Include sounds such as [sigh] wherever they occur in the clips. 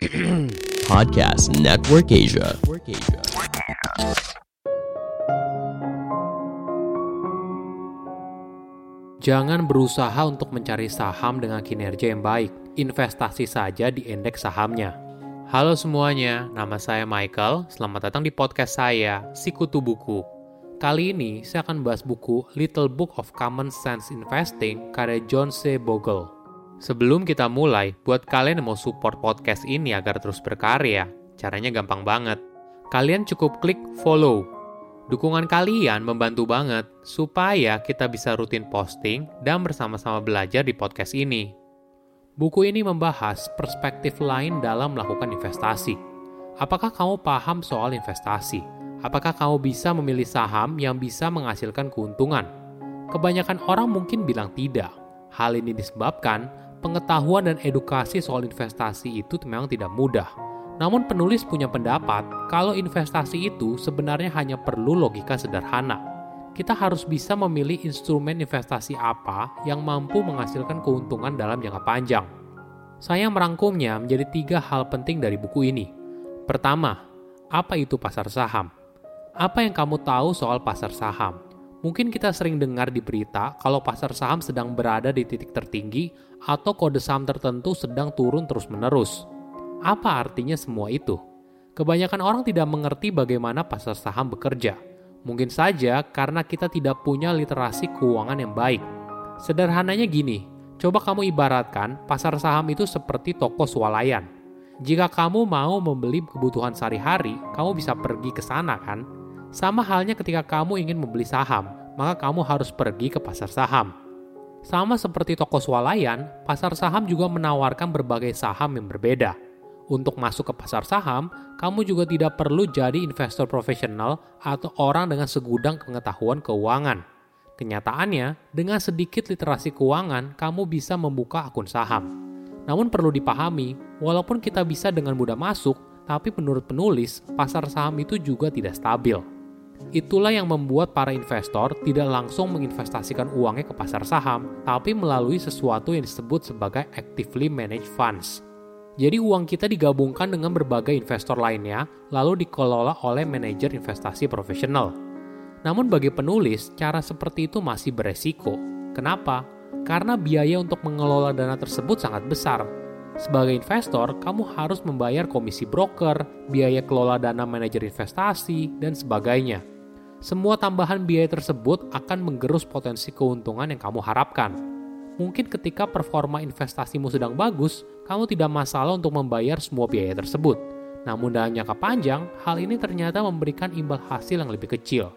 [clears throat] Podcast Network Asia. Jangan berusaha untuk mencari saham dengan kinerja yang baik. Investasi saja di indeks sahamnya. Halo semuanya, nama saya Michael. Selamat datang di podcast saya, Sikutu Buku. Kali ini saya akan bahas buku Little Book of Common Sense Investing karya John C. Bogle. Sebelum kita mulai, buat kalian yang mau support podcast ini agar terus berkarya, caranya gampang banget. Kalian cukup klik follow. Dukungan kalian membantu banget supaya kita bisa rutin posting dan bersama-sama belajar di podcast ini. Buku ini membahas perspektif lain dalam melakukan investasi. Apakah kamu paham soal investasi? Apakah kamu bisa memilih saham yang bisa menghasilkan keuntungan? Kebanyakan orang mungkin bilang tidak. Hal ini disebabkan pengetahuan dan edukasi soal investasi itu memang tidak mudah. Namun penulis punya pendapat kalau investasi itu sebenarnya hanya perlu logika sederhana. Kita harus bisa memilih instrumen investasi apa yang mampu menghasilkan keuntungan dalam jangka panjang. Saya merangkumnya menjadi tiga hal penting dari buku ini. Pertama, apa itu pasar saham? Apa yang kamu tahu soal pasar saham? Mungkin kita sering dengar di berita kalau pasar saham sedang berada di titik tertinggi atau kode saham tertentu sedang turun terus-menerus. Apa artinya semua itu? Kebanyakan orang tidak mengerti bagaimana pasar saham bekerja. Mungkin saja karena kita tidak punya literasi keuangan yang baik. Sederhananya gini, coba kamu ibaratkan pasar saham itu seperti toko swalayan. Jika kamu mau membeli kebutuhan sehari-hari, kamu bisa pergi ke sana kan? Sama halnya ketika kamu ingin membeli saham, maka kamu harus pergi ke pasar saham. Sama seperti toko swalayan, pasar saham juga menawarkan berbagai saham yang berbeda. Untuk masuk ke pasar saham, kamu juga tidak perlu jadi investor profesional atau orang dengan segudang pengetahuan keuangan. Kenyataannya, dengan sedikit literasi keuangan, kamu bisa membuka akun saham. Namun perlu dipahami, walaupun kita bisa dengan mudah masuk, tapi menurut penulis, pasar saham itu juga tidak stabil. Itulah yang membuat para investor tidak langsung menginvestasikan uangnya ke pasar saham, tapi melalui sesuatu yang disebut sebagai actively managed funds. Jadi uang kita digabungkan dengan berbagai investor lainnya, lalu dikelola oleh manajer investasi profesional. Namun bagi penulis, cara seperti itu masih beresiko. Kenapa? Karena biaya untuk mengelola dana tersebut sangat besar. Sebagai investor, kamu harus membayar komisi broker, biaya kelola dana manajer investasi, dan sebagainya. Semua tambahan biaya tersebut akan menggerus potensi keuntungan yang kamu harapkan. Mungkin ketika performa investasimu sedang bagus, kamu tidak masalah untuk membayar semua biaya tersebut. Namun dalam jangka panjang, hal ini ternyata memberikan imbal hasil yang lebih kecil.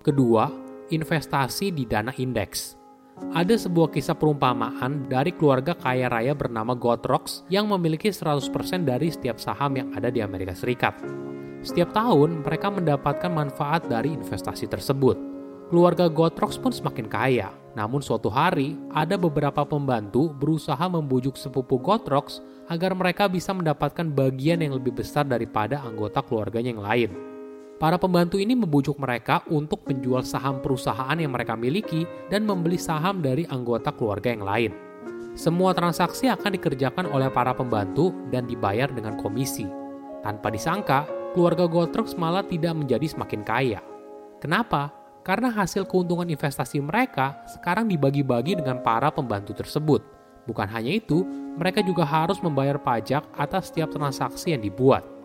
Kedua, investasi di dana indeks. Ada sebuah kisah perumpamaan dari keluarga kaya raya bernama Gotrox yang memiliki 100% dari setiap saham yang ada di Amerika Serikat. Setiap tahun, mereka mendapatkan manfaat dari investasi tersebut. Keluarga Gotrox pun semakin kaya. Namun suatu hari, ada beberapa pembantu berusaha membujuk sepupu Gotrox agar mereka bisa mendapatkan bagian yang lebih besar daripada anggota keluarganya yang lain. Para pembantu ini membujuk mereka untuk menjual saham perusahaan yang mereka miliki dan membeli saham dari anggota keluarga yang lain. Semua transaksi akan dikerjakan oleh para pembantu dan dibayar dengan komisi. Tanpa disangka, keluarga Goldrocks malah tidak menjadi semakin kaya. Kenapa? Karena hasil keuntungan investasi mereka sekarang dibagi-bagi dengan para pembantu tersebut. Bukan hanya itu, mereka juga harus membayar pajak atas setiap transaksi yang dibuat.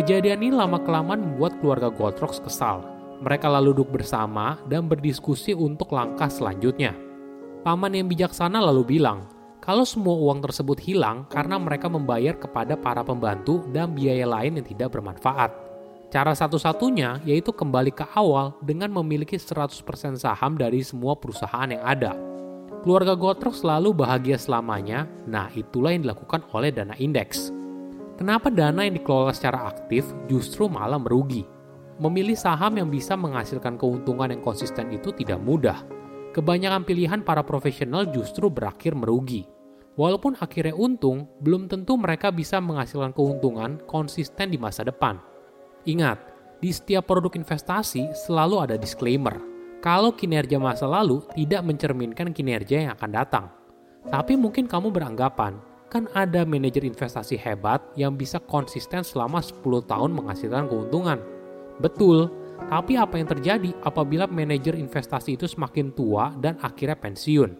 Kejadian ini lama-kelamaan membuat keluarga Goldrocks kesal. Mereka lalu duduk bersama dan berdiskusi untuk langkah selanjutnya. Paman yang bijaksana lalu bilang, kalau semua uang tersebut hilang karena mereka membayar kepada para pembantu dan biaya lain yang tidak bermanfaat. Cara satu-satunya yaitu kembali ke awal dengan memiliki 100% saham dari semua perusahaan yang ada. Keluarga Goldrocks selalu bahagia selamanya, nah itulah yang dilakukan oleh dana indeks. Kenapa dana yang dikelola secara aktif justru malah merugi? Memilih saham yang bisa menghasilkan keuntungan yang konsisten itu tidak mudah. Kebanyakan pilihan para profesional justru berakhir merugi. Walaupun akhirnya untung, belum tentu mereka bisa menghasilkan keuntungan konsisten di masa depan. Ingat, di setiap produk investasi selalu ada disclaimer. kalau kinerja masa lalu tidak mencerminkan kinerja yang akan datang. Tapi mungkin kamu beranggapan, kan ada manajer investasi hebat yang bisa konsisten selama 10 tahun menghasilkan keuntungan. Betul, tapi apa yang terjadi apabila manajer investasi itu semakin tua dan akhirnya pensiun?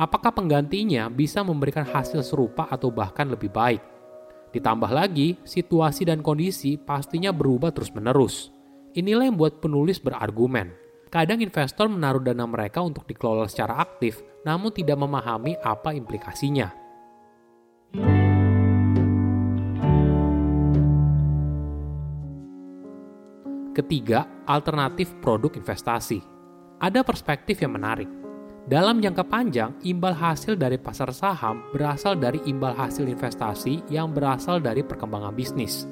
Apakah penggantinya bisa memberikan hasil serupa atau bahkan lebih baik? Ditambah lagi, situasi dan kondisi pastinya berubah terus-menerus. Inilah yang membuat penulis berargumen. Kadang investor menaruh dana mereka untuk dikelola secara aktif, namun tidak memahami apa implikasinya. Ketiga, alternatif produk investasi. Ada perspektif yang menarik. Dalam jangka panjang, imbal hasil dari pasar saham berasal dari imbal hasil investasi yang berasal dari perkembangan bisnis.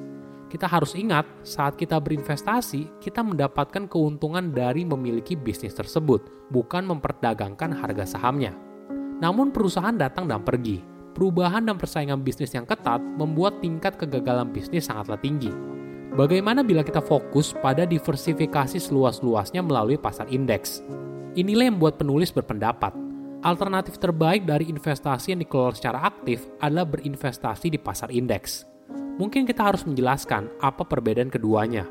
Kita harus ingat, saat kita berinvestasi, kita mendapatkan keuntungan dari memiliki bisnis tersebut, bukan memperdagangkan harga sahamnya. Namun perusahaan datang dan pergi. Perubahan dan persaingan bisnis yang ketat membuat tingkat kegagalan bisnis sangatlah tinggi Bagaimana bila kita fokus pada diversifikasi seluas-luasnya melalui pasar indeks? Inilah yang membuat penulis berpendapat. Alternatif terbaik dari investasi yang dikelola secara aktif adalah berinvestasi di pasar indeks. Mungkin kita harus menjelaskan apa perbedaan keduanya.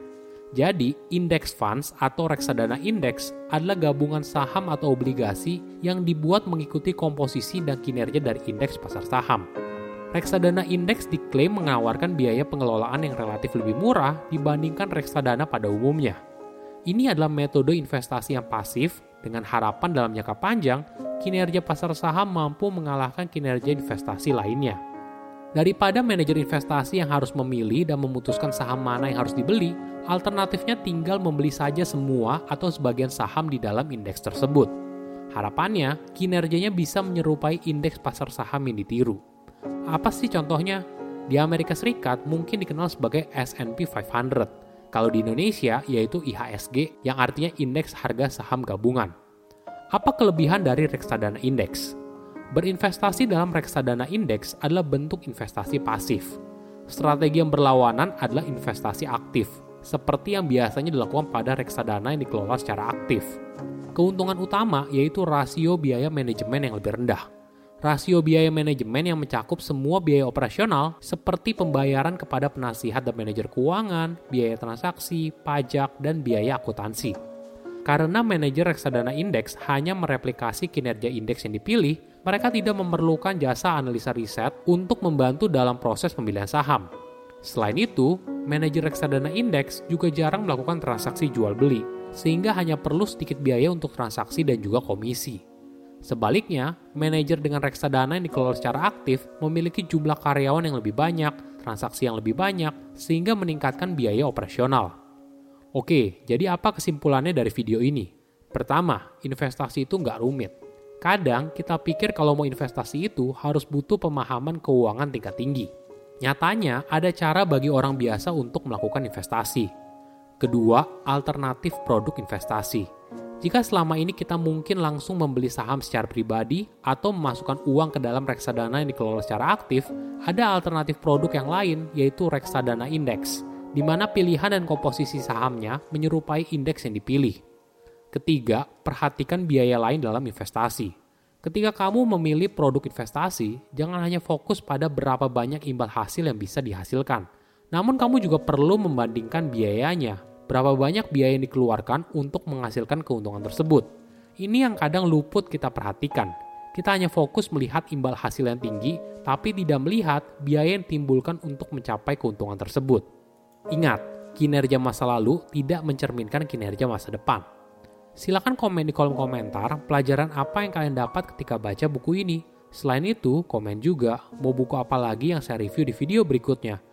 Jadi, index funds atau reksadana indeks adalah gabungan saham atau obligasi yang dibuat mengikuti komposisi dan kinerja dari indeks pasar saham reksadana indeks diklaim menawarkan biaya pengelolaan yang relatif lebih murah dibandingkan reksadana pada umumnya. Ini adalah metode investasi yang pasif dengan harapan dalam jangka panjang kinerja pasar saham mampu mengalahkan kinerja investasi lainnya. Daripada manajer investasi yang harus memilih dan memutuskan saham mana yang harus dibeli, alternatifnya tinggal membeli saja semua atau sebagian saham di dalam indeks tersebut. Harapannya, kinerjanya bisa menyerupai indeks pasar saham yang ditiru. Apa sih contohnya? Di Amerika Serikat mungkin dikenal sebagai S&P 500. Kalau di Indonesia yaitu IHSG yang artinya indeks harga saham gabungan. Apa kelebihan dari reksadana indeks? Berinvestasi dalam reksadana indeks adalah bentuk investasi pasif. Strategi yang berlawanan adalah investasi aktif, seperti yang biasanya dilakukan pada reksadana yang dikelola secara aktif. Keuntungan utama yaitu rasio biaya manajemen yang lebih rendah rasio biaya manajemen yang mencakup semua biaya operasional seperti pembayaran kepada penasihat dan manajer keuangan, biaya transaksi, pajak, dan biaya akuntansi. Karena manajer reksadana indeks hanya mereplikasi kinerja indeks yang dipilih, mereka tidak memerlukan jasa analisa riset untuk membantu dalam proses pemilihan saham. Selain itu, manajer reksadana indeks juga jarang melakukan transaksi jual beli, sehingga hanya perlu sedikit biaya untuk transaksi dan juga komisi. Sebaliknya, manajer dengan reksadana yang dikelola secara aktif memiliki jumlah karyawan yang lebih banyak, transaksi yang lebih banyak, sehingga meningkatkan biaya operasional. Oke, jadi apa kesimpulannya dari video ini? Pertama, investasi itu nggak rumit. Kadang kita pikir kalau mau investasi itu harus butuh pemahaman keuangan tingkat tinggi. Nyatanya, ada cara bagi orang biasa untuk melakukan investasi. Kedua, alternatif produk investasi jika selama ini kita mungkin langsung membeli saham secara pribadi atau memasukkan uang ke dalam reksadana yang dikelola secara aktif, ada alternatif produk yang lain yaitu reksadana indeks, di mana pilihan dan komposisi sahamnya menyerupai indeks yang dipilih. Ketiga, perhatikan biaya lain dalam investasi. Ketika kamu memilih produk investasi, jangan hanya fokus pada berapa banyak imbal hasil yang bisa dihasilkan. Namun kamu juga perlu membandingkan biayanya berapa banyak biaya yang dikeluarkan untuk menghasilkan keuntungan tersebut. Ini yang kadang luput kita perhatikan. Kita hanya fokus melihat imbal hasil yang tinggi, tapi tidak melihat biaya yang timbulkan untuk mencapai keuntungan tersebut. Ingat, kinerja masa lalu tidak mencerminkan kinerja masa depan. Silahkan komen di kolom komentar pelajaran apa yang kalian dapat ketika baca buku ini. Selain itu, komen juga mau buku apa lagi yang saya review di video berikutnya.